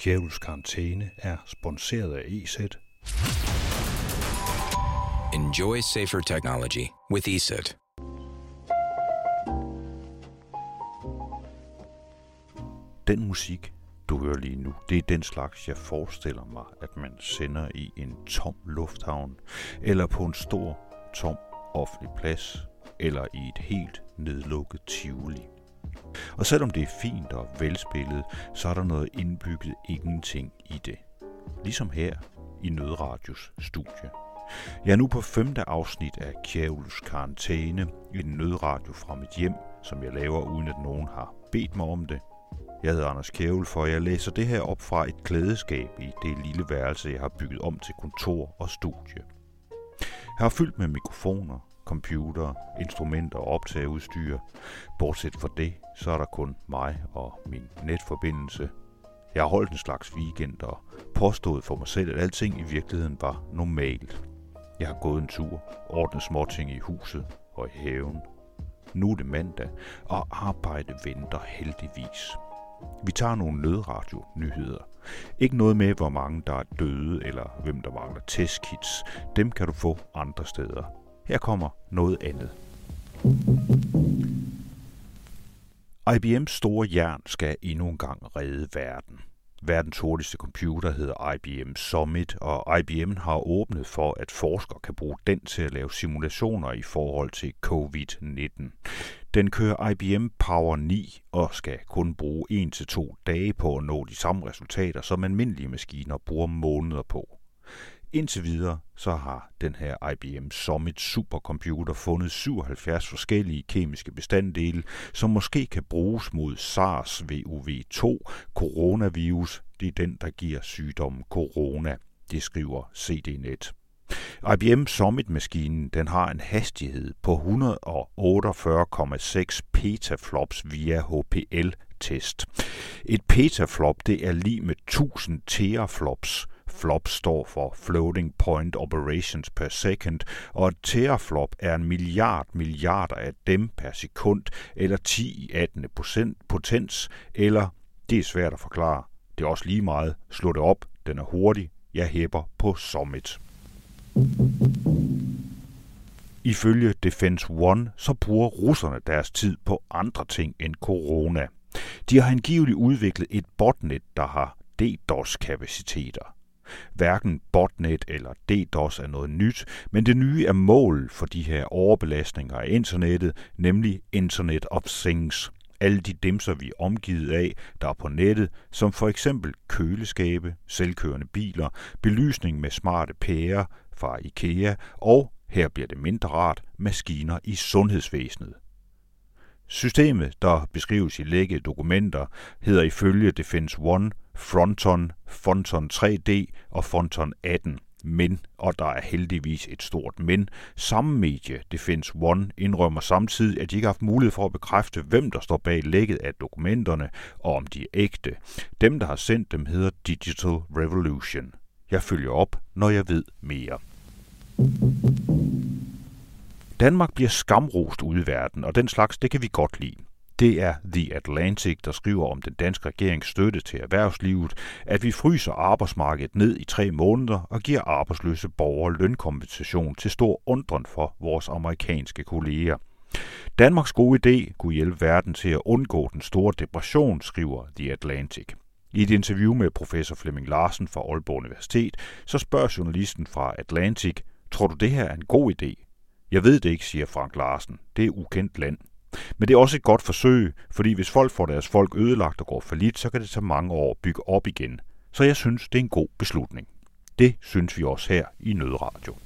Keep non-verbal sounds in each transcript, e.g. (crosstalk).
Kjævels Karantæne er sponsoreret af EZ. Enjoy safer technology with ESET. Den musik, du hører lige nu, det er den slags, jeg forestiller mig, at man sender i en tom lufthavn, eller på en stor, tom offentlig plads, eller i et helt nedlukket tivoli. Og selvom det er fint og velspillet, så er der noget indbygget ingenting i det. Ligesom her i Nødradios studie. Jeg er nu på femte afsnit af Kjævels Karantæne, en nødradio fra mit hjem, som jeg laver uden at nogen har bedt mig om det. Jeg hedder Anders Kjævel, for jeg læser det her op fra et klædeskab i det lille værelse, jeg har bygget om til kontor og studie. Jeg har fyldt med mikrofoner, computer, instrumenter og optageudstyr. Bortset fra det, så er der kun mig og min netforbindelse. Jeg har holdt en slags weekend og påstået for mig selv, at alting i virkeligheden var normalt. Jeg har gået en tur, ordnet småting i huset og i haven. Nu er det mandag, og arbejde venter heldigvis. Vi tager nogle nødradio-nyheder. Ikke noget med, hvor mange der er døde, eller hvem der mangler testkits. Dem kan du få andre steder. Her kommer noget andet. IBM's store jern skal endnu en gang redde verden. Verdens hurtigste computer hedder IBM Summit, og IBM har åbnet for, at forskere kan bruge den til at lave simulationer i forhold til COVID-19. Den kører IBM Power 9 og skal kun bruge 1-2 dage på at nå de samme resultater, som almindelige maskiner bruger måneder på. Indtil videre så har den her IBM Summit supercomputer fundet 77 forskellige kemiske bestanddele, som måske kan bruges mod SARS-CoV-2, coronavirus. Det er den, der giver sygdommen corona, det skriver CDNet. IBM Summit-maskinen den har en hastighed på 148,6 petaflops via HPL-test. Et petaflop det er lige med 1000 teraflops, Flop står for Floating Point Operations per Second, og et teraflop er en milliard milliarder af dem per sekund, eller 10 i 18. potens, eller, det er svært at forklare, det er også lige meget, slå det op, den er hurtig, jeg hæpper på Summit. Ifølge Defense One, så bruger russerne deres tid på andre ting end corona. De har angiveligt udviklet et botnet, der har DDoS-kapaciteter. Hverken botnet eller DDoS er noget nyt, men det nye er mål for de her overbelastninger af internettet, nemlig Internet of Things. Alle de dimser, vi er omgivet af, der er på nettet, som for eksempel køleskabe, selvkørende biler, belysning med smarte pærer fra IKEA og, her bliver det mindre rart, maskiner i sundhedsvæsenet. Systemet, der beskrives i lækkede dokumenter, hedder ifølge Defense One Fronton, Fonton 3D og Fonton 18. Men, og der er heldigvis et stort men, samme medie, Defense One, indrømmer samtidig, at de ikke har haft mulighed for at bekræfte, hvem der står bag lækket af dokumenterne, og om de er ægte. Dem, der har sendt dem, hedder Digital Revolution. Jeg følger op, når jeg ved mere. Danmark bliver skamrost ude i verden, og den slags, det kan vi godt lide. Det er The Atlantic, der skriver om den danske regerings støtte til erhvervslivet, at vi fryser arbejdsmarkedet ned i tre måneder og giver arbejdsløse borgere lønkompensation til stor undren for vores amerikanske kolleger. Danmarks gode idé kunne hjælpe verden til at undgå den store depression, skriver The Atlantic. I et interview med professor Flemming Larsen fra Aalborg Universitet, så spørger journalisten fra Atlantic, tror du det her er en god idé? Jeg ved det ikke, siger Frank Larsen. Det er ukendt land. Men det er også et godt forsøg, fordi hvis folk får deres folk ødelagt og går for lidt, så kan det tage mange år at bygge op igen. Så jeg synes, det er en god beslutning. Det synes vi også her i Nødradio.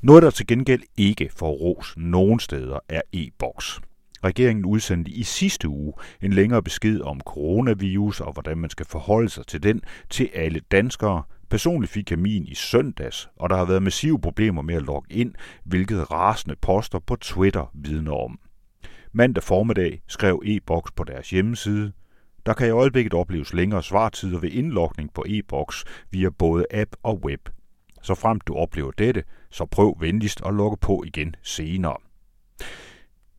Noget, der til gengæld ikke får ros nogen steder, er e-boks. Regeringen udsendte i sidste uge en længere besked om coronavirus og hvordan man skal forholde sig til den til alle danskere, Personligt fik jeg min i søndags, og der har været massive problemer med at logge ind, hvilket rasende poster på Twitter vidner om. Mandag formiddag skrev e-boks på deres hjemmeside. Der kan i øjeblikket opleves længere svartider ved indlogning på e-boks via både app og web. Så frem du oplever dette, så prøv venligst at logge på igen senere.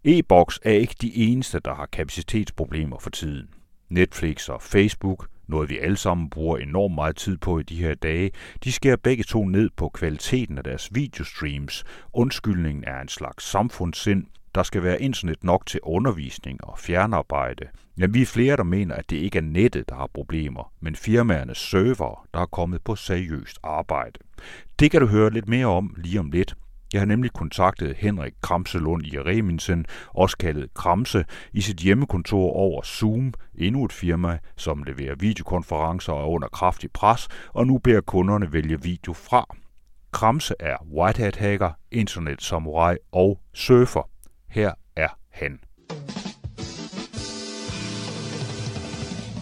E-boks er ikke de eneste, der har kapacitetsproblemer for tiden. Netflix og Facebook, noget vi alle sammen bruger enormt meget tid på i de her dage, de skærer begge to ned på kvaliteten af deres videostreams. Undskyldningen er en slags samfundssind, der skal være internet nok til undervisning og fjernarbejde. Men vi er flere, der mener, at det ikke er nettet, der har problemer, men firmaernes server, der er kommet på seriøst arbejde. Det kan du høre lidt mere om lige om lidt. Jeg har nemlig kontaktet Henrik Kramselund i Reminsen, også kaldet Kramse, i sit hjemmekontor over Zoom, endnu et firma, som leverer videokonferencer og er under kraftig pres, og nu beder kunderne vælge video fra. Kramse er white hat hacker, internet samurai og surfer. Her er han.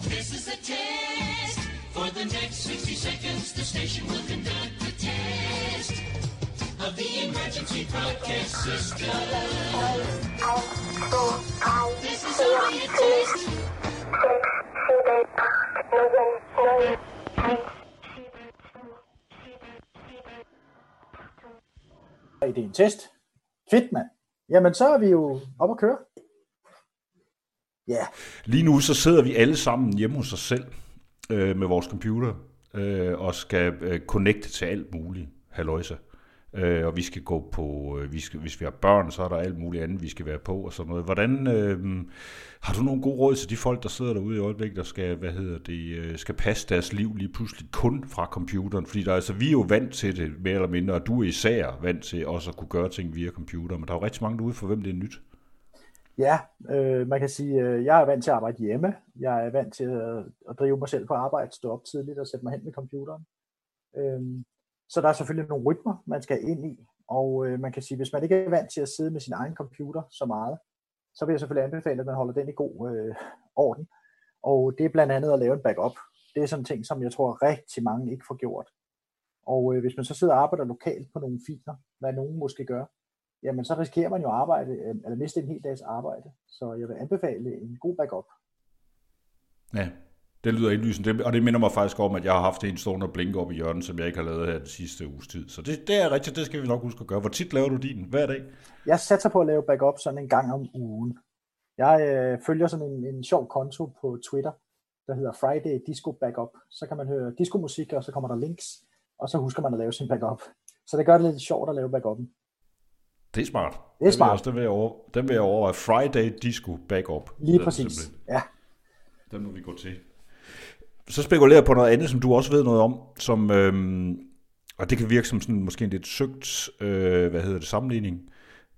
This is a test. For the next 60 seconds, the station will conduct of the emergency broadcast system. This is only a test. Det er en test. Fedt, mand. Jamen, så er vi jo op at køre. Ja. Yeah. Lige nu så sidder vi alle sammen hjemme hos os selv øh, med vores computer øh, og skal øh, connecte til alt muligt. Halløjsa øh, og vi skal gå på, øh, vi skal, hvis vi har børn, så er der alt muligt andet, vi skal være på og sådan noget. Hvordan, øh, har du nogle gode råd til de folk, der sidder derude i øjeblikket, der skal, hvad hedder det, øh, skal passe deres liv lige pludselig kun fra computeren? Fordi der, altså, vi er jo vant til det, mere eller mindre, og du er især vant til også at kunne gøre ting via computer, men der er jo rigtig mange derude, for hvem det er nyt. Ja, øh, man kan sige, øh, jeg er vant til at arbejde hjemme. Jeg er vant til at, at drive mig selv på arbejde, stå op tidligt og sætte mig hen med computeren. Øh, så der er selvfølgelig nogle rytmer, man skal ind i, og øh, man kan sige, hvis man ikke er vant til at sidde med sin egen computer så meget, så vil jeg selvfølgelig anbefale, at man holder den i god øh, orden. Og det er blandt andet at lave en backup. Det er sådan en ting, som jeg tror rigtig mange ikke får gjort. Og øh, hvis man så sidder og arbejder lokalt på nogle filer, hvad nogen måske gør, jamen så risikerer man jo at arbejde, øh, eller miste en hel dags arbejde. Så jeg vil anbefale en god backup. Ja, det lyder indlysende, og det minder mig faktisk om, at jeg har haft en stående og blinke op i hjørnet, som jeg ikke har lavet her den sidste uges tid. Så det, det er rigtigt, det skal vi nok huske at gøre. Hvor tit laver du din? Hver dag? Jeg satser på at lave backup sådan en gang om ugen. Jeg øh, følger sådan en, en sjov konto på Twitter, der hedder Friday Disco Backup. Så kan man høre disco-musik, og så kommer der links, og så husker man at lave sin backup. Så det gør det lidt sjovt at lave backuppen. Det er smart. Det er smart. Den vil jeg, også, den vil jeg, over, den vil jeg overveje. Friday Disco Backup. Lige præcis, simpelthen. ja. Den må vi gå til så spekulerer på noget andet, som du også ved noget om, som, øhm, og det kan virke som sådan måske en lidt søgt, øh, hvad hedder det, sammenligning.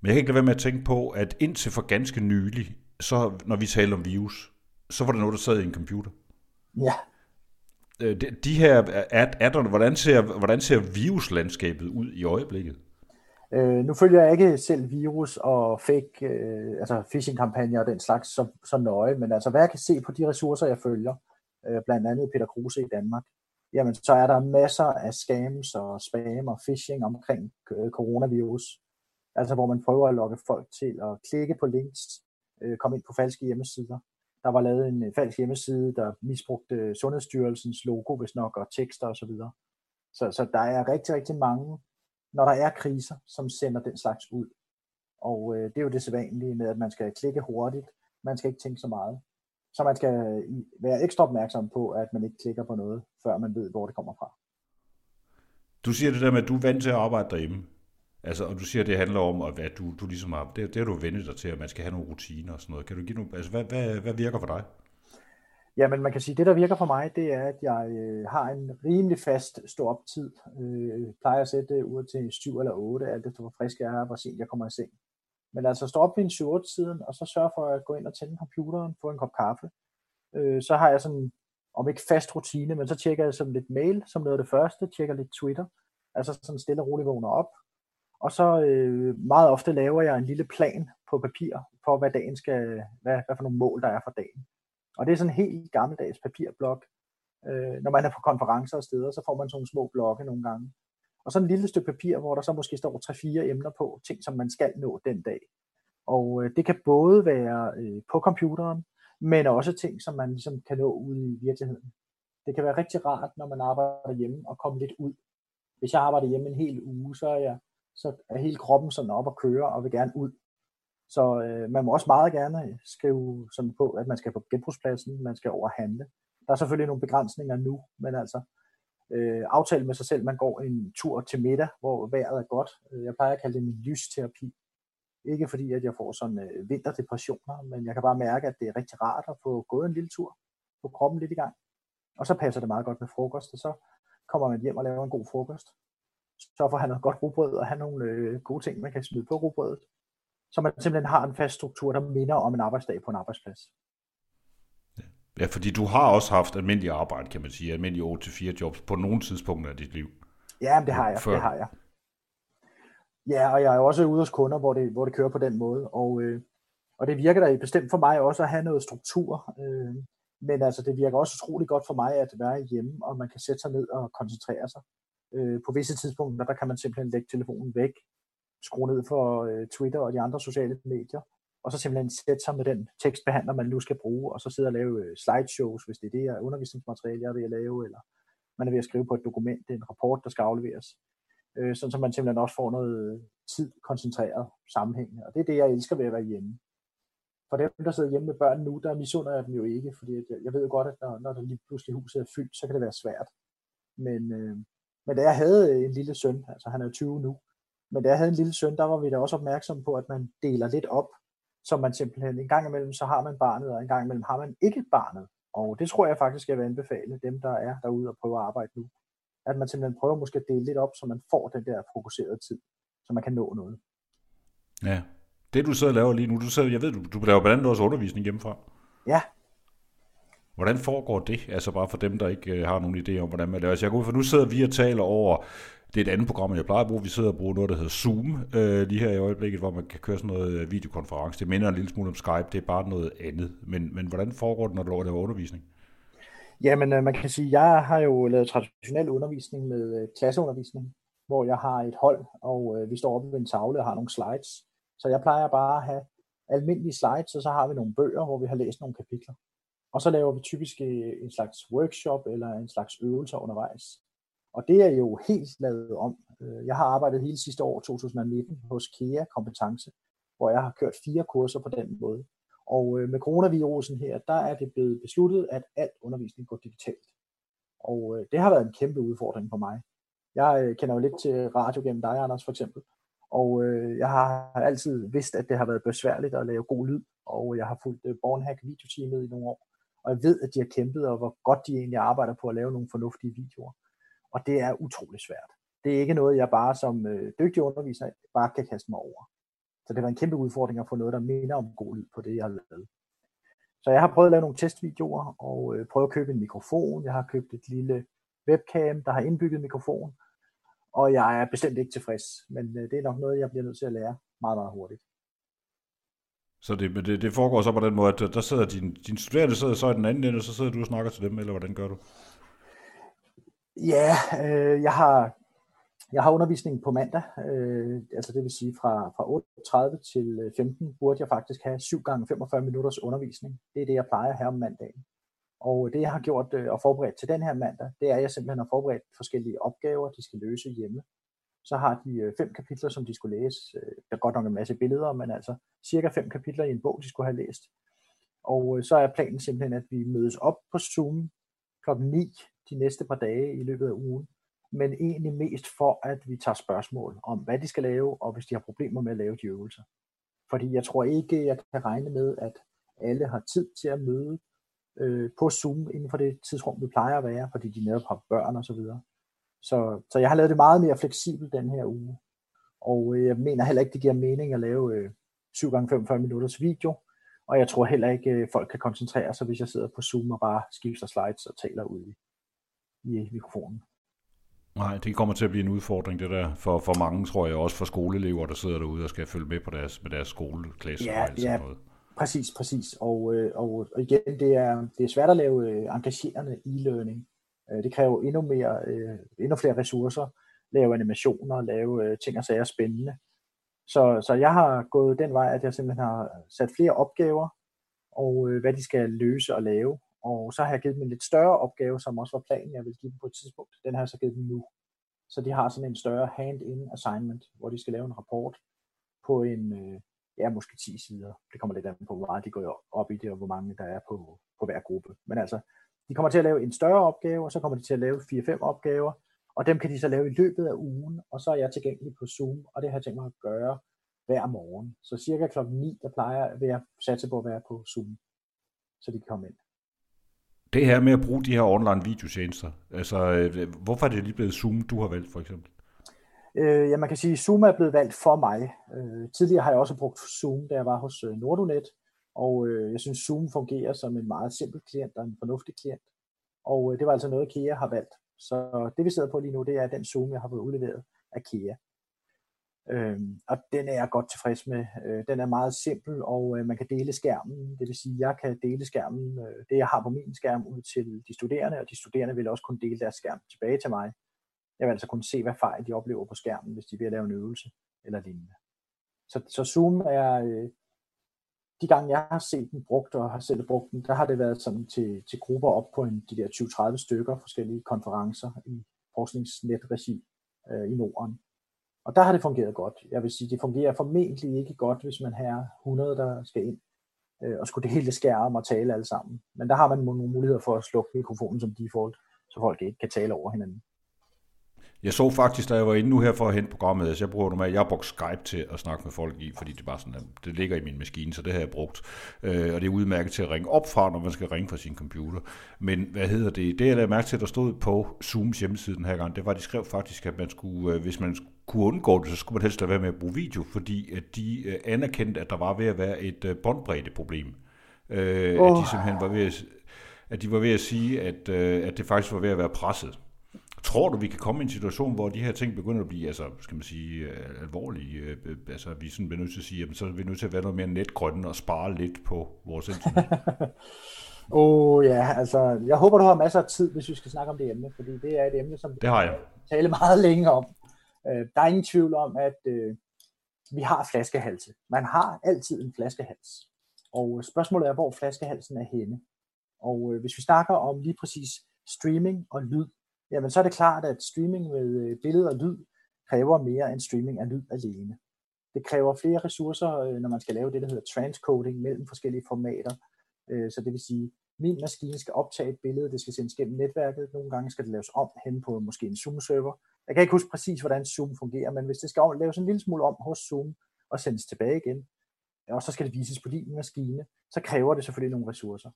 Men jeg kan ikke lade være med at tænke på, at indtil for ganske nylig, så når vi taler om virus, så var det noget, der sad i en computer. Ja. Øh, de, de her, er, er der, hvordan, ser, hvordan ser viruslandskabet ud i øjeblikket? Øh, nu følger jeg ikke selv virus og fake, øh, altså phishing-kampagner og den slags så, så nøje, men altså hvad jeg kan se på de ressourcer, jeg følger, øh, blandt andet Peter Kruse i Danmark, jamen så er der masser af scams og spam og phishing omkring øh, coronavirus. Altså hvor man prøver at lokke folk til at klikke på links, øh, komme ind på falske hjemmesider. Der var lavet en øh, falsk hjemmeside, der misbrugte øh, Sundhedsstyrelsens logo, hvis nok, og tekster osv. Så, så, så der er rigtig, rigtig mange, når der er kriser, som sender den slags ud. Og øh, det er jo det sædvanlige med, at man skal klikke hurtigt. Man skal ikke tænke så meget. Så man skal være ekstra opmærksom på, at man ikke klikker på noget, før man ved, hvor det kommer fra. Du siger det der med, at du er vant til at arbejde derhjemme. Altså, og du siger, at det handler om, at du, du ligesom har, det, det har du vendt dig til, at man skal have nogle rutiner og sådan noget. Kan du give nogle, altså, hvad, hvad, hvad virker for dig? Jamen, man kan sige, at det, der virker for mig, det er, at jeg øh, har en rimelig fast stå op tid. Øh, plejer at sætte det ud til 7 eller 8, alt efter hvor frisk jeg er, hvor sent jeg kommer i seng. Men altså stå op ved en 7 tiden og så sørge for at gå ind og tænde computeren, få en kop kaffe. Øh, så har jeg sådan, om ikke fast rutine, men så tjekker jeg sådan lidt mail som noget af det første, tjekker lidt Twitter, altså sådan stille og roligt vågner op. Og så øh, meget ofte laver jeg en lille plan på papir, for hvad dagen skal, hvad, hvad for nogle mål der er for dagen. Og det er sådan en helt gammeldags papirblok. Øh, når man er på konferencer og steder, så får man sådan nogle små blokke nogle gange og så en lille stykke papir, hvor der så måske står tre-fire emner på, ting som man skal nå den dag. Og øh, det kan både være øh, på computeren, men også ting, som man ligesom kan nå ude i virkeligheden. Det kan være rigtig rart, når man arbejder hjemme, og komme lidt ud. Hvis jeg arbejder hjemme en hel uge, så er, jeg, så er hele kroppen sådan op og køre og vil gerne ud. Så øh, man må også meget gerne øh, skrive sådan på, at man skal på genbrugspladsen, man skal over handle. Der er selvfølgelig nogle begrænsninger nu, men altså øh, aftale med sig selv, man går en tur til middag, hvor vejret er godt. Øh, jeg plejer at kalde det min lysterapi. Ikke fordi, at jeg får sådan øh, vinterdepressioner, men jeg kan bare mærke, at det er rigtig rart at få gået en lille tur, få kroppen lidt i gang. Og så passer det meget godt med frokost, og så kommer man hjem og laver en god frokost. Så får han noget godt rugbrød og have nogle øh, gode ting, man kan smide på rugbrødet. Så man simpelthen har en fast struktur, der minder om en arbejdsdag på en arbejdsplads. Ja, fordi du har også haft almindelig arbejde, kan man sige, almindelig 8-4 jobs på nogle tidspunkter af dit liv. Ja, det har jeg, Før. det har jeg. Ja, og jeg er jo også ude hos kunder, hvor det, hvor det kører på den måde, og, øh, og det virker da bestemt for mig også at have noget struktur, øh, men altså det virker også utrolig godt for mig at være hjemme, og man kan sætte sig ned og koncentrere sig. Øh, på visse tidspunkter, der kan man simpelthen lægge telefonen væk, skrue ned for øh, Twitter og de andre sociale medier, og så simpelthen sætte sig med den tekstbehandler, man nu skal bruge, og så sidde og lave øh, slideshows, hvis det er det her undervisningsmateriale, jeg er ved at lave, eller man er ved at skrive på et dokument, det er en rapport, der skal afleveres, øh, sådan så man simpelthen også får noget øh, tid koncentreret sammenhængende, og det er det, jeg elsker ved at være hjemme. For dem, der sidder hjemme med børn nu, der misunder jeg dem jo ikke, fordi jeg ved jo godt, at når, når der lige pludselig huset er fyldt, så kan det være svært. Men, øh, men da jeg havde øh, en lille søn, altså han er 20 nu, men da jeg havde en lille søn, der var vi da også opmærksom på, at man deler lidt op, så man simpelthen en gang imellem, så har man barnet, og en gang imellem har man ikke barnet. Og det tror jeg faktisk, jeg vil anbefale dem, der er derude og prøver at arbejde nu. At man simpelthen prøver måske at dele lidt op, så man får den der fokuserede tid, så man kan nå noget. Ja, det du sidder og laver lige nu, du sidder, jeg ved, du, du laver blandt andet også undervisning hjemmefra. Ja. Hvordan foregår det? Altså bare for dem, der ikke øh, har nogen idé om, hvordan man laver. Altså jeg går ud for, nu sidder vi og taler over det er et andet program, jeg plejer at bruge. Vi sidder og bruger noget, der hedder Zoom øh, lige her i øjeblikket, hvor man kan køre sådan noget øh, videokonference. Det minder en lille smule om Skype, det er bare noget andet. Men, men hvordan foregår det, når du laver undervisning? Jamen, øh, man kan sige, jeg har jo lavet traditionel undervisning med øh, klasseundervisning, hvor jeg har et hold, og øh, vi står oppe ved en tavle og har nogle slides. Så jeg plejer bare at have almindelige slides, og så har vi nogle bøger, hvor vi har læst nogle kapitler. Og så laver vi typisk øh, en slags workshop eller en slags øvelser undervejs. Og det er jo helt lavet om. Øh, jeg har arbejdet hele sidste år, 2019, hos KEA Kompetence, hvor jeg har kørt fire kurser på den måde. Og øh, med coronavirusen her, der er det blevet besluttet, at alt undervisning går digitalt. Og det har været en kæmpe udfordring for mig. Jeg kender jo lidt til radio gennem dig, Anders, for eksempel. Og jeg har altid vidst, at det har været besværligt at lave god lyd, og jeg har fulgt Bornhack videoteamet i nogle år. Og jeg ved, at de har kæmpet, og hvor godt de egentlig arbejder på at lave nogle fornuftige videoer. Og det er utrolig svært. Det er ikke noget, jeg bare som øh, dygtig underviser bare kan kaste mig over. Så det var en kæmpe udfordring at få noget, der minder om god lyd på det, jeg har lavet. Så jeg har prøvet at lave nogle testvideoer og øh, prøvet at købe en mikrofon. Jeg har købt et lille webcam, der har indbygget mikrofon. Og jeg er bestemt ikke tilfreds, men øh, det er nok noget, jeg bliver nødt til at lære meget, meget hurtigt. Så det, det, det foregår så på den måde, at der sidder din, din studerende sidder så i den anden ende, og så sidder du og snakker til dem, eller hvordan gør du? Ja, øh, jeg har jeg har undervisning på mandag, øh, altså det vil sige fra, fra 8.30 til øh, 15 burde jeg faktisk have 7 gange 45 minutters undervisning. Det er det, jeg plejer her om mandagen. Og det, jeg har gjort øh, og forberedt til den her mandag, det er, at jeg simpelthen har forberedt forskellige opgaver, de skal løse hjemme. Så har de øh, fem kapitler, som de skulle læse. Øh, der er godt nok en masse billeder, men altså cirka fem kapitler i en bog, de skulle have læst. Og øh, så er planen simpelthen, at vi mødes op på Zoom klokken 9 de næste par dage i løbet af ugen, men egentlig mest for, at vi tager spørgsmål om, hvad de skal lave, og hvis de har problemer med at lave de øvelser. Fordi jeg tror ikke, jeg kan regne med, at alle har tid til at møde øh, på Zoom inden for det tidsrum, vi plejer at være, fordi de netop har børn og så. Så, jeg har lavet det meget mere fleksibelt den her uge. Og øh, jeg mener heller ikke, det giver mening at lave øh, 7 gange 45 minutters video, og jeg tror heller ikke, at folk kan koncentrere sig, hvis jeg sidder på Zoom og bare skifter slides og taler ud i, i mikrofonen. Nej, det kommer til at blive en udfordring, det der, for, for mange, tror jeg, også for skoleelever, der sidder derude og skal følge med på deres, med deres skoleklasse ja, og alt ja, noget. Præcis, præcis. Og, øh, og, og igen, det er, det er svært at lave øh, engagerende e-learning. Øh, det kræver endnu, mere, øh, endnu flere ressourcer, lave animationer, lave øh, ting og sager spændende. Så, så jeg har gået den vej, at jeg simpelthen har sat flere opgaver, og øh, hvad de skal løse og lave. Og så har jeg givet dem en lidt større opgave, som også var planen, jeg ville give dem på et tidspunkt. Den har jeg så givet dem nu. Så de har sådan en større hand-in assignment, hvor de skal lave en rapport på en, øh, ja, måske 10 sider. Det kommer lidt an på, hvor meget de går op i det, og hvor mange der er på, på hver gruppe. Men altså, de kommer til at lave en større opgave, og så kommer de til at lave 4-5 opgaver, og dem kan de så lave i løbet af ugen, og så er jeg tilgængelig på Zoom, og det har jeg tænkt mig at gøre hver morgen. Så cirka klokken 9, der plejer jeg at satse på at være på Zoom, så de kan komme ind. Det her med at bruge de her online videotjenester, altså øh, hvorfor er det lige blevet Zoom, du har valgt for eksempel? Øh, ja, man kan sige, at Zoom er blevet valgt for mig. Øh, tidligere har jeg også brugt Zoom, da jeg var hos øh, Nordonet, og øh, jeg synes, Zoom fungerer som en meget simpel klient og en fornuftig klient. Og øh, det var altså noget, KEA har valgt. Så det, vi sidder på lige nu, det er den Zoom, jeg har fået udleveret af KEA. Øhm, og den er jeg godt tilfreds med. Øh, den er meget simpel, og øh, man kan dele skærmen. Det vil sige, jeg kan dele skærmen, øh, det jeg har på min skærm, ud til de studerende, og de studerende vil også kunne dele deres skærm tilbage til mig. Jeg vil altså kunne se, hvad fejl de oplever på skærmen, hvis de vil lave en øvelse eller lignende. Så, så Zoom er, øh, de gange jeg har set den brugt og har selv brugt den, der har det været sådan til, til grupper op på en, de der 20-30 stykker forskellige konferencer i forskningsnetregi øh, i Norden. Og der har det fungeret godt. Jeg vil sige, det fungerer formentlig ikke godt, hvis man har 100, der skal ind øh, og skulle hele skærm og tale alle sammen. Men der har man nogle muligheder for at slukke mikrofonen som default, så folk ikke kan tale over hinanden. Jeg så faktisk, da jeg var inde nu her for at hente programmet, altså jeg bruger normalt, jeg har brugt Skype til at snakke med folk i, fordi det bare sådan, det ligger i min maskine, så det har jeg brugt. Øh, og det er udmærket til at ringe op fra, når man skal ringe fra sin computer. Men hvad hedder det? Det jeg lavede mærke til, der stod på Zooms hjemmeside den her gang, det var, at de skrev faktisk, at man skulle, øh, hvis man kunne undgå det, så skulle man helst lade være med at bruge video, fordi at de øh, anerkendte, at der var ved at være et øh, båndbreddeproblem. Øh, oh. At de simpelthen var ved at, at de var ved at sige, at, at det faktisk var ved at være presset. Tror du, vi kan komme i en situation, hvor de her ting begynder at blive, altså, skal man sige, uh, alvorlige? Uh, altså, vi sådan bliver nødt til at sige, jamen, så er vi nødt til at være noget mere netgrønne og spare lidt på vores internet. (laughs) Åh oh, ja, altså, jeg håber, du har masser af tid, hvis vi skal snakke om det emne, fordi det er et emne, som det har jeg. tale meget længe om. Der er ingen tvivl om, at vi har flaskehalse. Man har altid en flaskehals. Og spørgsmålet er, hvor flaskehalsen er henne. Og hvis vi snakker om lige præcis streaming og lyd, jamen så er det klart, at streaming med øh, billede og lyd kræver mere end streaming af lyd alene. Det kræver flere ressourcer, øh, når man skal lave det, der hedder transcoding mellem forskellige formater. Øh, så det vil sige, min maskine skal optage et billede, det skal sendes gennem netværket, nogle gange skal det laves om hen på måske en Zoom-server. Jeg kan ikke huske præcis, hvordan Zoom fungerer, men hvis det skal laves en lille smule om hos Zoom og sendes tilbage igen, og så skal det vises på din maskine, så kræver det selvfølgelig nogle ressourcer.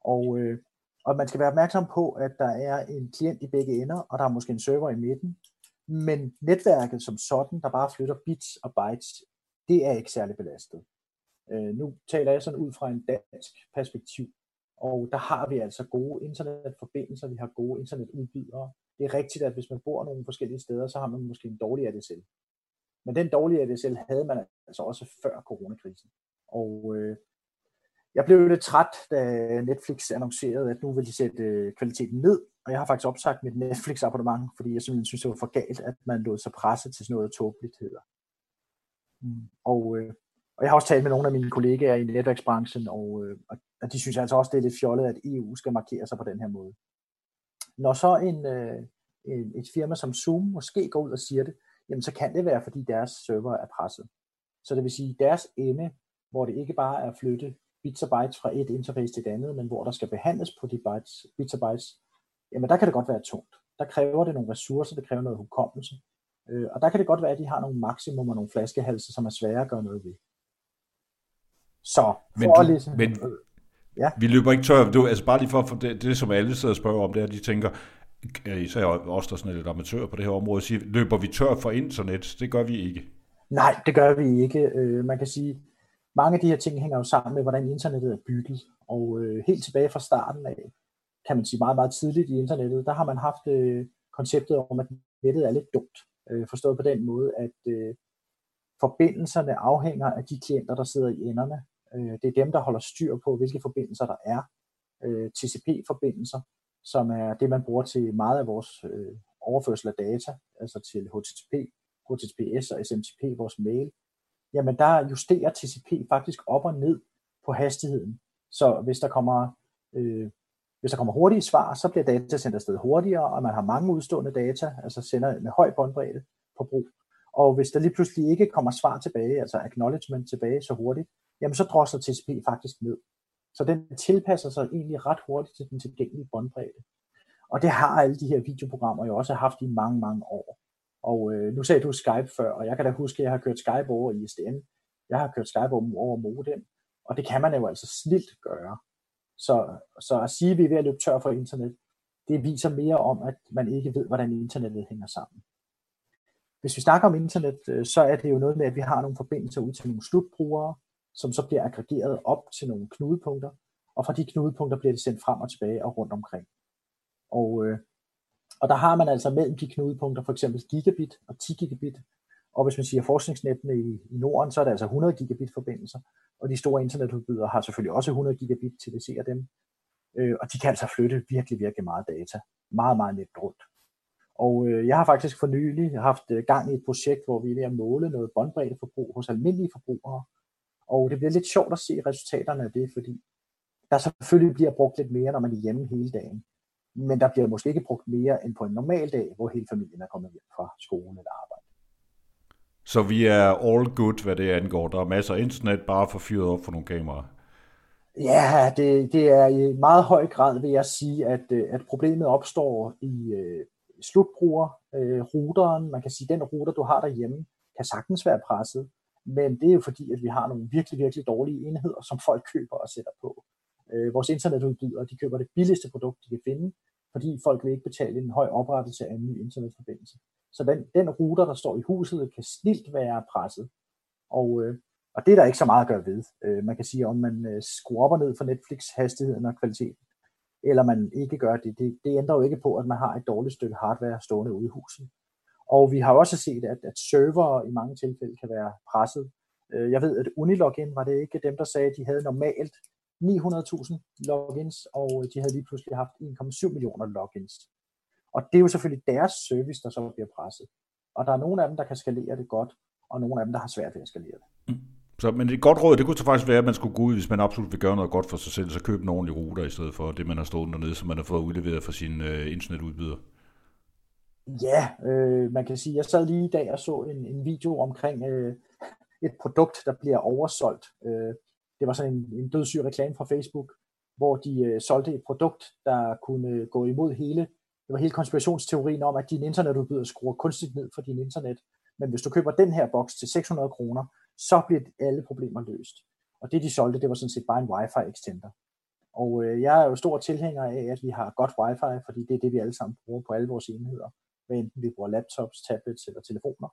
Og øh, og man skal være opmærksom på, at der er en klient i begge ender, og der er måske en server i midten. Men netværket som sådan, der bare flytter bits og bytes, det er ikke særlig belastet. Øh, nu taler jeg sådan ud fra en dansk perspektiv, og der har vi altså gode internetforbindelser, vi har gode internetudbydere. Det er rigtigt, at hvis man bor nogle forskellige steder, så har man måske en dårlig ADSL. Men den dårlige ADSL havde man altså også før coronakrisen. Og øh, jeg blev lidt træt, da Netflix annoncerede, at nu vil de sætte øh, kvaliteten ned, og jeg har faktisk opsagt mit Netflix-abonnement, fordi jeg simpelthen synes, det var for galt, at man lod sig presse til sådan noget tåbeligheder. Mm, og, øh, og jeg har også talt med nogle af mine kollegaer i netværksbranchen, og, øh, og de synes altså også, det er lidt fjollet, at EU skal markere sig på den her måde. Når så en, øh, en, et firma som Zoom måske går ud og siger det, jamen så kan det være, fordi deres server er presset. Så det vil sige, deres ende, hvor det ikke bare er at flytte bits og bytes fra et interface til et andet, men hvor der skal behandles på de bytes, bits og bytes, jamen der kan det godt være tungt. Der kræver det nogle ressourcer, det kræver noget hukommelse. Øh, og der kan det godt være, at de har nogle maksimum og nogle flaskehalse, som er svære at gøre noget ved. Så, men, for du, ligesom, men øh, ja. vi løber ikke tør. Du, altså bare lige for, for det, det, som alle sidder og spørger om, det er, at de tænker, især også der sådan lidt amatør på det her område, siger, løber vi tør for internet? Det gør vi ikke. Nej, det gør vi ikke. Øh, man kan sige, mange af de her ting hænger jo sammen med, hvordan internettet er bygget. Og øh, helt tilbage fra starten af, kan man sige meget, meget tidligt i internettet, der har man haft øh, konceptet om, at nettet er lidt dumt. Øh, forstået på den måde, at øh, forbindelserne afhænger af de klienter, der sidder i enderne. Øh, det er dem, der holder styr på, hvilke forbindelser der er. Øh, TCP-forbindelser, som er det, man bruger til meget af vores øh, overførsel af data, altså til HTTP, HTTPS og SMTP, vores mail jamen der justerer TCP faktisk op og ned på hastigheden. Så hvis der kommer, øh, hvis der kommer hurtige svar, så bliver data sendt afsted hurtigere, og man har mange udstående data, altså sender med høj båndbredde på brug. Og hvis der lige pludselig ikke kommer svar tilbage, altså acknowledgement tilbage så hurtigt, jamen så drosler TCP faktisk ned. Så den tilpasser sig egentlig ret hurtigt til den tilgængelige båndbredde. Og det har alle de her videoprogrammer jo også haft i mange, mange år. Og øh, nu sagde du Skype før, og jeg kan da huske, at jeg har kørt Skype over i ISDN. Jeg har kørt Skype over modem, og det kan man jo altså snilt gøre. Så, så at sige, at vi er ved at løbe tør for internet, det viser mere om, at man ikke ved, hvordan internettet hænger sammen. Hvis vi snakker om internet, øh, så er det jo noget med, at vi har nogle forbindelser ud til nogle slutbrugere, som så bliver aggregeret op til nogle knudepunkter, og fra de knudepunkter bliver det sendt frem og tilbage og rundt omkring. Og, øh, og der har man altså mellem de knudepunkter for eksempel gigabit og 10 gigabit, og hvis man siger forskningsnettene i, i Norden, så er det altså 100 gigabit forbindelser, og de store internetudbydere har selvfølgelig også 100 gigabit til at se dem, øh, og de kan altså flytte virkelig, virkelig meget data, meget, meget nemt rundt. Og øh, jeg har faktisk for nylig haft øh, gang i et projekt, hvor vi er ved at måle noget båndbreddeforbrug hos almindelige forbrugere, og det bliver lidt sjovt at se resultaterne af det, fordi der selvfølgelig bliver brugt lidt mere, når man er hjemme hele dagen. Men der bliver måske ikke brugt mere end på en normal dag, hvor hele familien er kommet hjem fra skole eller arbejde. Så vi er all good, hvad det angår. Der er masser af internet, bare for fyret op for nogle kameraer. Ja, det, det er i meget høj grad, vil jeg sige, at, øh, at problemet opstår i øh, slutbruger, øh, routeren. Man kan sige, at den router, du har derhjemme, kan sagtens være presset. Men det er jo fordi, at vi har nogle virkelig, virkelig dårlige enheder, som folk køber og sætter på. Øh, vores internetudbydere, de køber det billigste produkt, de kan finde, fordi folk vil ikke betale en høj oprettelse af en ny internetforbindelse. Så den, den router, der står i huset, kan snilt være presset. Og, øh, og det er der ikke så meget at gøre ved. Øh, man kan sige, om man øh, skruer op og ned for Netflix-hastigheden og kvaliteten, eller man ikke gør det, det, det ændrer jo ikke på, at man har et dårligt stykke hardware stående ude i huset. Og vi har også set, at, at server i mange tilfælde kan være presset. Øh, jeg ved, at Unilogin var det ikke dem, der sagde, at de havde normalt 900.000 logins, og de havde lige pludselig haft 1,7 millioner logins. Og det er jo selvfølgelig deres service, der så bliver presset. Og der er nogle af dem, der kan skalere det godt, og nogle af dem, der har svært ved at skalere det. Mm. Så, men et godt råd, det kunne så faktisk være, at man skulle gå ud, hvis man absolut vil gøre noget godt for sig selv, så købe en ordentlig router i stedet for det, man har stået dernede, som man har fået udleveret fra sin øh, internetudbyder. Ja, øh, man kan sige, jeg sad lige i dag og så en, en video omkring øh, et produkt, der bliver oversolgt. Øh, det var sådan en, en dødssyg reklame fra Facebook, hvor de øh, solgte et produkt, der kunne øh, gå imod hele, det var hele konspirationsteorien om, at din internetudbyder skruer kunstigt ned for din internet. Men hvis du køber den her boks til 600 kroner, så bliver alle problemer løst. Og det de solgte, det var sådan set bare en wifi extender. Og øh, jeg er jo stor tilhænger af, at vi har godt wifi, fordi det er det, vi alle sammen bruger på alle vores enheder hvad enten vi bruger laptops, tablets eller telefoner.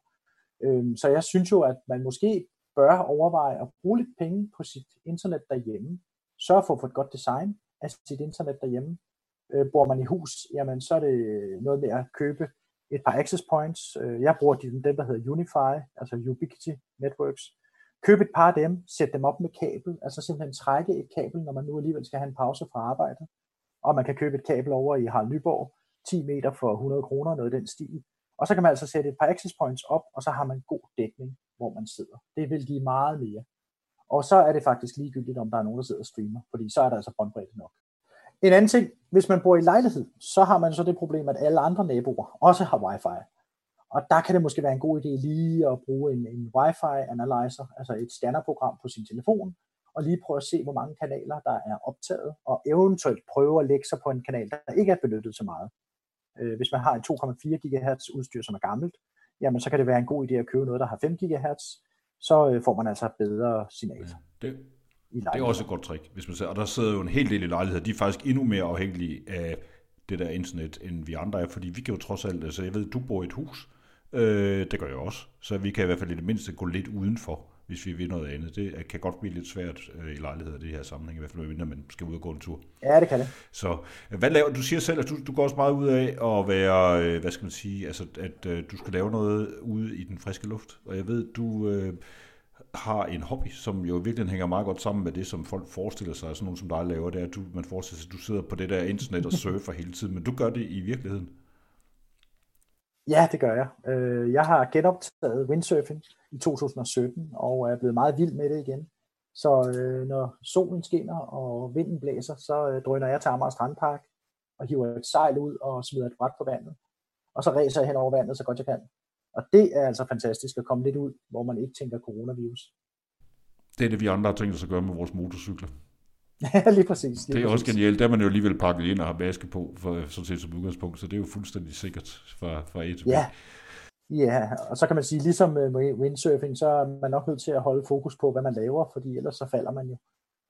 Øhm, så jeg synes jo, at man måske bør overveje at bruge lidt penge på sit internet derhjemme. Sørg for at få et godt design af sit internet derhjemme. Øh, bor man i hus, jamen så er det noget med at købe et par access points. Øh, jeg bruger de, dem, der hedder Unify, altså Ubiquity Networks. Køb et par af dem, sæt dem op med kabel, altså simpelthen trække et kabel, når man nu alligevel skal have en pause fra arbejdet. Og man kan købe et kabel over i Harald Nyborg, 10 meter for 100 kroner, noget i den stil. Og så kan man altså sætte et par access points op, og så har man god dækning, hvor man sidder. Det vil give meget mere. Og så er det faktisk ligegyldigt, om der er nogen, der sidder og streamer, fordi så er der altså båndbredde nok. En anden ting, hvis man bor i lejlighed, så har man så det problem, at alle andre naboer også har wifi. Og der kan det måske være en god idé lige at bruge en, en wifi analyzer, altså et scannerprogram på sin telefon, og lige prøve at se, hvor mange kanaler, der er optaget, og eventuelt prøve at lægge sig på en kanal, der ikke er benyttet så meget. Øh, hvis man har en 2,4 GHz udstyr, som er gammelt, jamen så kan det være en god idé at købe noget, der har 5 GHz, så øh, får man altså bedre signal. Ja, det, det er også et godt trick, hvis man ser. Og der sidder jo en hel del i lejligheder, de er faktisk endnu mere afhængige af det der internet, end vi andre er, fordi vi kan jo trods alt, altså jeg ved, du bor i et hus, øh, det gør jeg også, så vi kan i hvert fald i det mindste gå lidt udenfor hvis vi vil noget andet. Det kan godt blive lidt svært øh, i lejligheder, det her sammenhæng, i hvert fald når man skal ud og gå en tur. Ja, det kan det. Så hvad laver, du siger selv, at du, du går også meget ud af at være, øh, hvad skal man sige, altså at øh, du skal lave noget ude i den friske luft. Og jeg ved, du øh, har en hobby, som jo virkelig hænger meget godt sammen med det, som folk forestiller sig, sådan nogen som dig laver, det er, at du, man forestiller sig, at du sidder på det der internet og (laughs) surfer hele tiden, men du gør det i virkeligheden. Ja, det gør jeg. Øh, jeg har genoptaget windsurfing i 2017 og er blevet meget vild med det igen. Så øh, når solen skinner og vinden blæser, så øh, drøner jeg til Amager Strandpark og hiver et sejl ud og smider et bræt på vandet. Og så ræser jeg hen over vandet så godt jeg kan. Og det er altså fantastisk at komme lidt ud, hvor man ikke tænker coronavirus. Det er det, vi andre har tænkt os at gøre med vores motorcykler. (laughs) Ja, lige præcis. Lige det er præcis. også genialt. Der er man jo alligevel pakket ind og har maske på, for, sådan set som udgangspunkt, så det er jo fuldstændig sikkert fra, fra A til B. Ja. ja, og så kan man sige, ligesom med windsurfing, så er man nok nødt til at holde fokus på, hvad man laver, fordi ellers så falder man jo.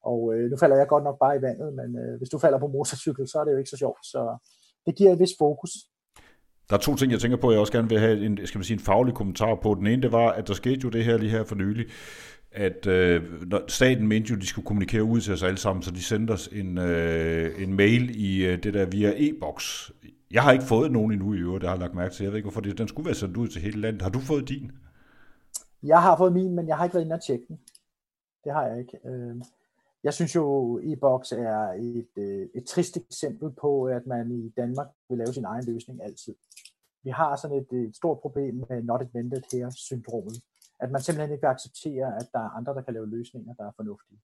Og øh, nu falder jeg godt nok bare i vandet, men øh, hvis du falder på motorcykel, så er det jo ikke så sjovt. Så det giver et vis fokus. Der er to ting, jeg tænker på, jeg også gerne vil have en, skal man sige, en faglig kommentar på. Den ene, det var, at der skete jo det her lige her for nylig, at øh, staten mente jo, at de skulle kommunikere ud til os alle sammen, så de sendte os en, øh, en mail i øh, det der via e-boks. Jeg har ikke fået nogen endnu i øvrigt, det har jeg lagt mærke til. Jeg ved ikke, hvorfor det, den skulle være sendt ud til hele landet. Har du fået din? Jeg har fået min, men jeg har ikke været inde og tjekke den. Det har jeg ikke. Øh, jeg synes jo, e-boks er et, øh, et trist eksempel på, at man i Danmark vil lave sin egen løsning altid. Vi har sådan et, et stort problem med not invented here syndromet at man simpelthen ikke vil acceptere, at der er andre, der kan lave løsninger, der er fornuftige.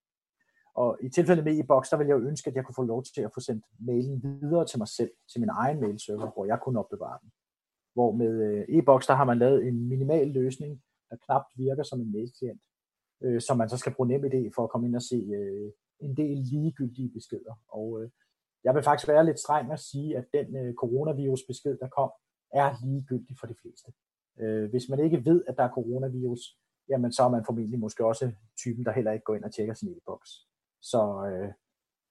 Og i tilfældet med e-boks, der vil jeg jo ønske, at jeg kunne få lov til at få sendt mailen videre til mig selv, til min egen mailserver, hvor jeg kunne opbevare den. Hvor med øh, e-boks, der har man lavet en minimal løsning, der knapt virker som en mailklient, øh, som man så skal bruge nem idé for at komme ind og se øh, en del ligegyldige beskeder. Og øh, jeg vil faktisk være lidt streng at sige, at den øh, coronavirus besked, der kom, er ligegyldig for de fleste. Øh, hvis man ikke ved, at der er coronavirus, jamen så er man formentlig måske også typen, der heller ikke går ind og tjekker sin e-boks. Så, øh,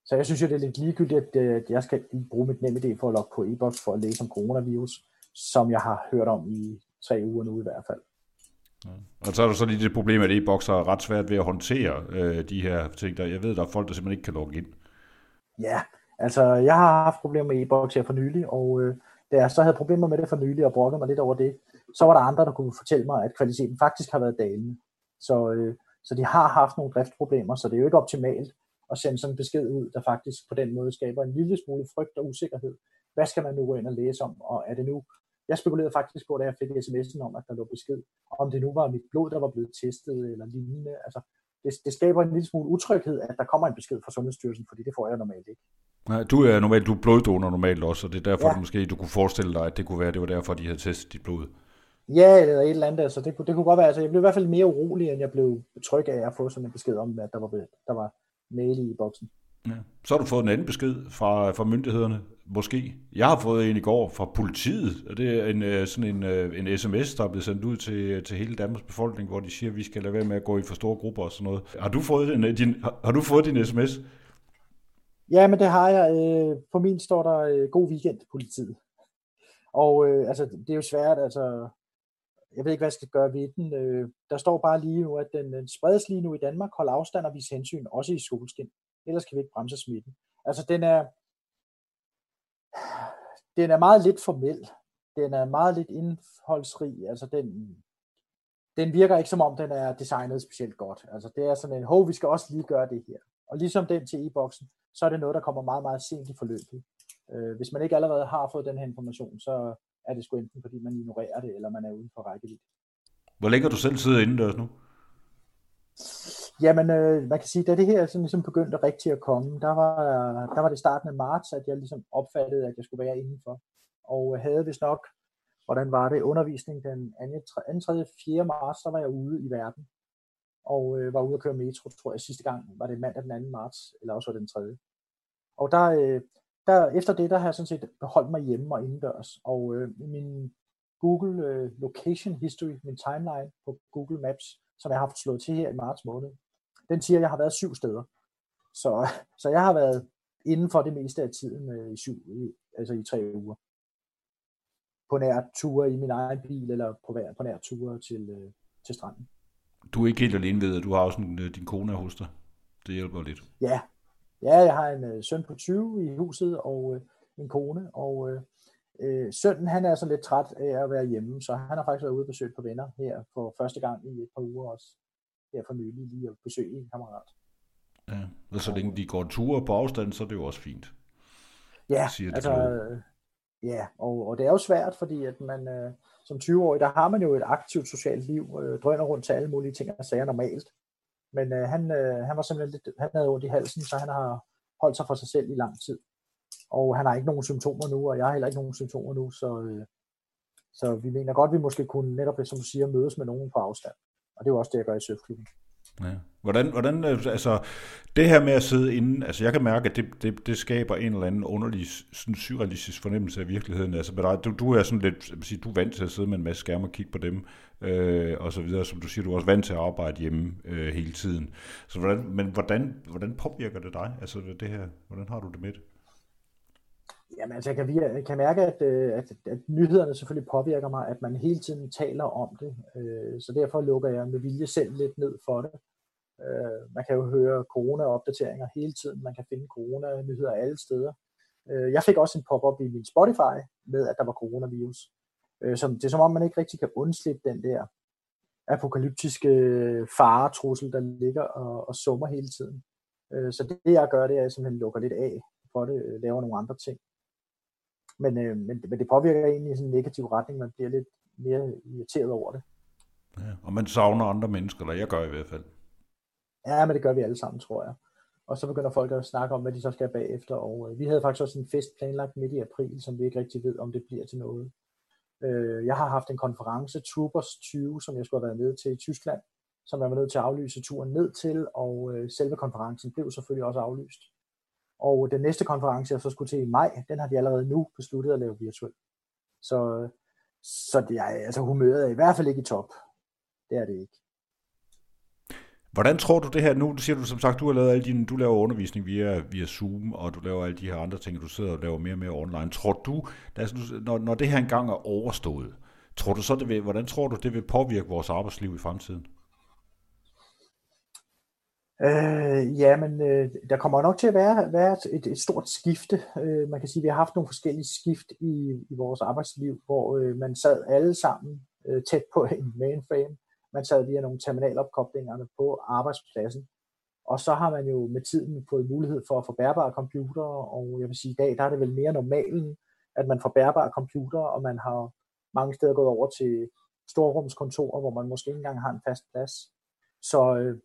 så jeg synes jo, det er lidt ligegyldigt, at jeg skal bruge mit nemme idé for at logge på e-boks for at læse om coronavirus, som jeg har hørt om i tre uger nu i hvert fald. Ja. Og så er der så lige det problem, at e-boks er ret svært ved at håndtere øh, de her ting. Der. Jeg ved, der er folk, der simpelthen ikke kan logge ind. Ja, altså jeg har haft problemer med e-boks her for nylig, og øh, da jeg så havde problemer med det for nylig og brokkede mig lidt over det, så var der andre, der kunne fortælle mig, at kvaliteten faktisk har været dalende. Så, øh, så de har haft nogle driftsproblemer, så det er jo ikke optimalt at sende sådan en besked ud, der faktisk på den måde skaber en lille smule frygt og usikkerhed. Hvad skal man nu gå ind og læse om, og er det nu jeg spekulerede faktisk på, da jeg fik sms'en om, at der lå besked, om det nu var mit blod, der var blevet testet eller lignende. Altså, det, det skaber en lille smule utryghed, at der kommer en besked fra Sundhedsstyrelsen, fordi det får jeg normalt ikke. Nej, du er normalt du er bloddonor normalt også, og det er derfor, ja. du måske du kunne forestille dig, at det kunne være, det var derfor, de havde testet dit blod. Ja, eller et eller andet. Altså, det, kunne, det kunne godt være. Altså, jeg blev i hvert fald mere urolig, end jeg blev tryg af at få sådan en besked om, at der var, der var mail i boksen. Ja. Så har du fået en anden besked fra, fra myndighederne, måske. Jeg har fået en i går fra politiet, og det er en, øh, sådan en, øh, en sms, der er blevet sendt ud til, til hele Danmarks befolkning, hvor de siger, at vi skal lade være med at gå i for store grupper og sådan noget. Har du fået, en, din, har, har du fået din sms? Ja, men det har jeg. På min står der god weekend, politiet. Og øh, altså, det er jo svært, altså, jeg ved ikke, hvad jeg skal gøre ved den. Øh, der står bare lige nu, at den, den spredes lige nu i Danmark. Hold afstand og vis hensyn, også i solskin. Ellers kan vi ikke bremse smitten. Altså, den er, den er meget lidt formel. Den er meget lidt indholdsrig. Altså, den, den virker ikke som om, den er designet specielt godt. Altså, det er sådan en, hov, vi skal også lige gøre det her. Og ligesom den til e-boksen, så er det noget, der kommer meget, meget sent i forløbet. Øh, hvis man ikke allerede har fået den her information, så er det sgu enten fordi man ignorerer det, eller man er uden for rækkevidde. Hvor længe du selv sidder indendørs nu? Jamen, øh, man kan sige, da det her sådan ligesom begyndte rigtigt at komme, der var, der var det starten af marts, at jeg ligesom opfattede, at jeg skulle være indenfor. Og havde vist nok, hvordan var det, undervisning den 2. 3. 4. marts, der var jeg ude i verden. Og øh, var ude at køre metro, tror jeg, sidste gang var det mandag den 2. marts, eller også var det den 3. Og der, øh, der, efter det, der har jeg sådan set beholdt mig hjemme og indendørs. Og øh, min Google øh, Location History, min timeline på Google Maps, som jeg har haft slået til her i marts måned, den siger, at jeg har været syv steder. Så, (laughs) så jeg har været inden for det meste af tiden øh, i syv, i, altså i tre uger. På nær ture i min egen bil, eller på, hver, på nær ture til, øh, til stranden. Du er ikke helt alene ved, at du har også en, øh, din kone hos dig. Det hjælper lidt. Ja, Ja, jeg har en øh, søn på 20 i huset og øh, en kone, og øh, øh, sønnen han er så lidt træt af at være hjemme, så han har faktisk været ude og besøge på venner her for første gang i et par uger også. Her for nylig lige at besøge en kammerat. Ja, og så længe de går ture på afstand, så er det jo også fint. Ja, siger altså, øh, ja og, og det er jo svært, fordi at man øh, som 20-årig, der har man jo et aktivt socialt liv, øh, drøner rundt til alle mulige ting og sager normalt. Men øh, han, øh, han var simpelthen lidt, han havde ondt i halsen, så han har holdt sig for sig selv i lang tid. Og han har ikke nogen symptomer nu, og jeg har heller ikke nogen symptomer nu, så, øh, Så vi mener godt, at vi måske kunne netop, som du siger, mødes med nogen på afstand. Og det er jo også det, jeg gør i surfklubben. Ja. Hvordan, hvordan, øh, altså, det her med at sidde inde, altså jeg kan mærke, at det, det, det skaber en eller anden underlig, sådan surrealistisk fornemmelse af virkeligheden. Altså med dig, du, du er sådan lidt, sige, du er vant til at sidde med en masse skærme og kigge på dem, øh, og så videre. Som du siger, du er også vant til at arbejde hjemme øh, hele tiden. Så hvordan, men hvordan, hvordan påvirker det dig, altså det her, hvordan har du det med det? Jamen altså, jeg kan, jeg kan mærke, at, øh, at, at nyhederne selvfølgelig påvirker mig, at man hele tiden taler om det. Øh, så derfor lukker jeg med vilje selv lidt ned for det. Øh, man kan jo høre corona-opdateringer hele tiden. Man kan finde corona-nyheder alle steder. Øh, jeg fik også en pop-up i min Spotify med, at der var coronavirus. Øh, så det er som om, man ikke rigtig kan undslippe den der apokalyptiske faretrussel, der ligger og, og summer hele tiden. Så det jeg gør, det er, at jeg simpelthen lukker lidt af for det, laver nogle andre ting. Men, øh, men, men det påvirker egentlig i sådan en negativ retning. Man bliver lidt mere irriteret over det. Ja, og man savner andre mennesker, eller jeg gør i hvert fald. Ja, men det gør vi alle sammen, tror jeg. Og så begynder folk at snakke om, hvad de så skal bagefter. Og øh, vi havde faktisk også en fest planlagt midt i april, som vi ikke rigtig ved, om det bliver til noget. Øh, jeg har haft en konference, Troopers 20, som jeg skulle have været med til i Tyskland, som jeg var nødt til at aflyse turen ned til, og øh, selve konferencen blev selvfølgelig også aflyst. Og den næste konference, jeg så skulle til i maj, den har de allerede nu besluttet at lave virtuelt. Så, så det er, altså humøret er i hvert fald ikke i top. Det er det ikke. Hvordan tror du det her, nu siger du som sagt, du har lavet alle dine, du laver undervisning via, via Zoom, og du laver alle de her andre ting, du sidder og laver mere og mere online. Tror du, når, når det her engang er overstået, tror du så, det vil, hvordan tror du, det vil påvirke vores arbejdsliv i fremtiden? Øh, ja, men øh, der kommer nok til at være, være et, et stort skifte. Øh, man kan sige, at vi har haft nogle forskellige skift i, i vores arbejdsliv, hvor øh, man sad alle sammen øh, tæt på (laughs) en mainframe. Man sad via nogle terminalopkoblingerne på arbejdspladsen. Og så har man jo med tiden fået mulighed for at få bærbare computere, og jeg vil sige, i dag der er det vel mere normalen, at man får bærbare computere, og man har mange steder gået over til storrumskontorer, hvor man måske ikke engang har en fast plads. Så øh,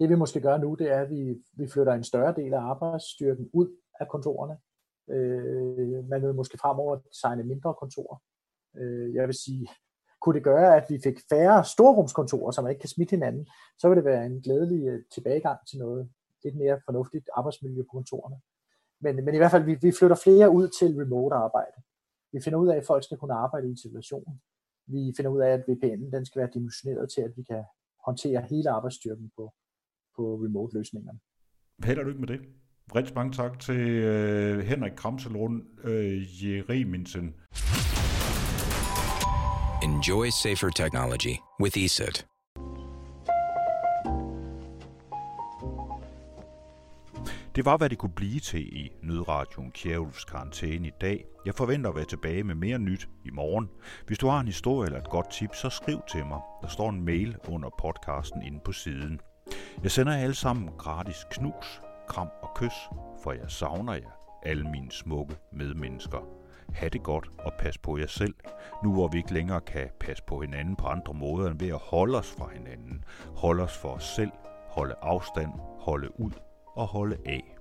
det vi måske gør nu, det er, at vi, vi flytter en større del af arbejdsstyrken ud af kontorerne. Øh, man vil måske fremover designe mindre kontorer. Øh, jeg vil sige, kunne det gøre, at vi fik færre storrumskontorer, som man ikke kan smitte hinanden, så vil det være en glædelig øh, tilbagegang til noget lidt mere fornuftigt arbejdsmiljø på kontorerne. Men, men i hvert fald, vi, vi flytter flere ud til remote arbejde. Vi finder ud af, at folk skal kunne arbejde i situationen. Vi finder ud af, at VPN'en den skal være dimensioneret til, at vi kan håndtere hele arbejdsstyrken på, på remote-løsningerne. Held og lykke med det. Rigtig mange tak til uh, Henrik Kramselund uh, Jereminsen. Enjoy safer technology with ESET. Det var, hvad det kunne blive til i Nødradioen Kjærulfs karantæne i dag. Jeg forventer at være tilbage med mere nyt i morgen. Hvis du har en historie eller et godt tip, så skriv til mig. Der står en mail under podcasten inde på siden. Jeg sender jer alle sammen gratis knus, kram og kys, for jeg savner jer, alle mine smukke medmennesker. Ha' det godt og pas på jer selv, nu hvor vi ikke længere kan passe på hinanden på andre måder end ved at holde os fra hinanden. Holde os for os selv, holde afstand, holde ud og holde af.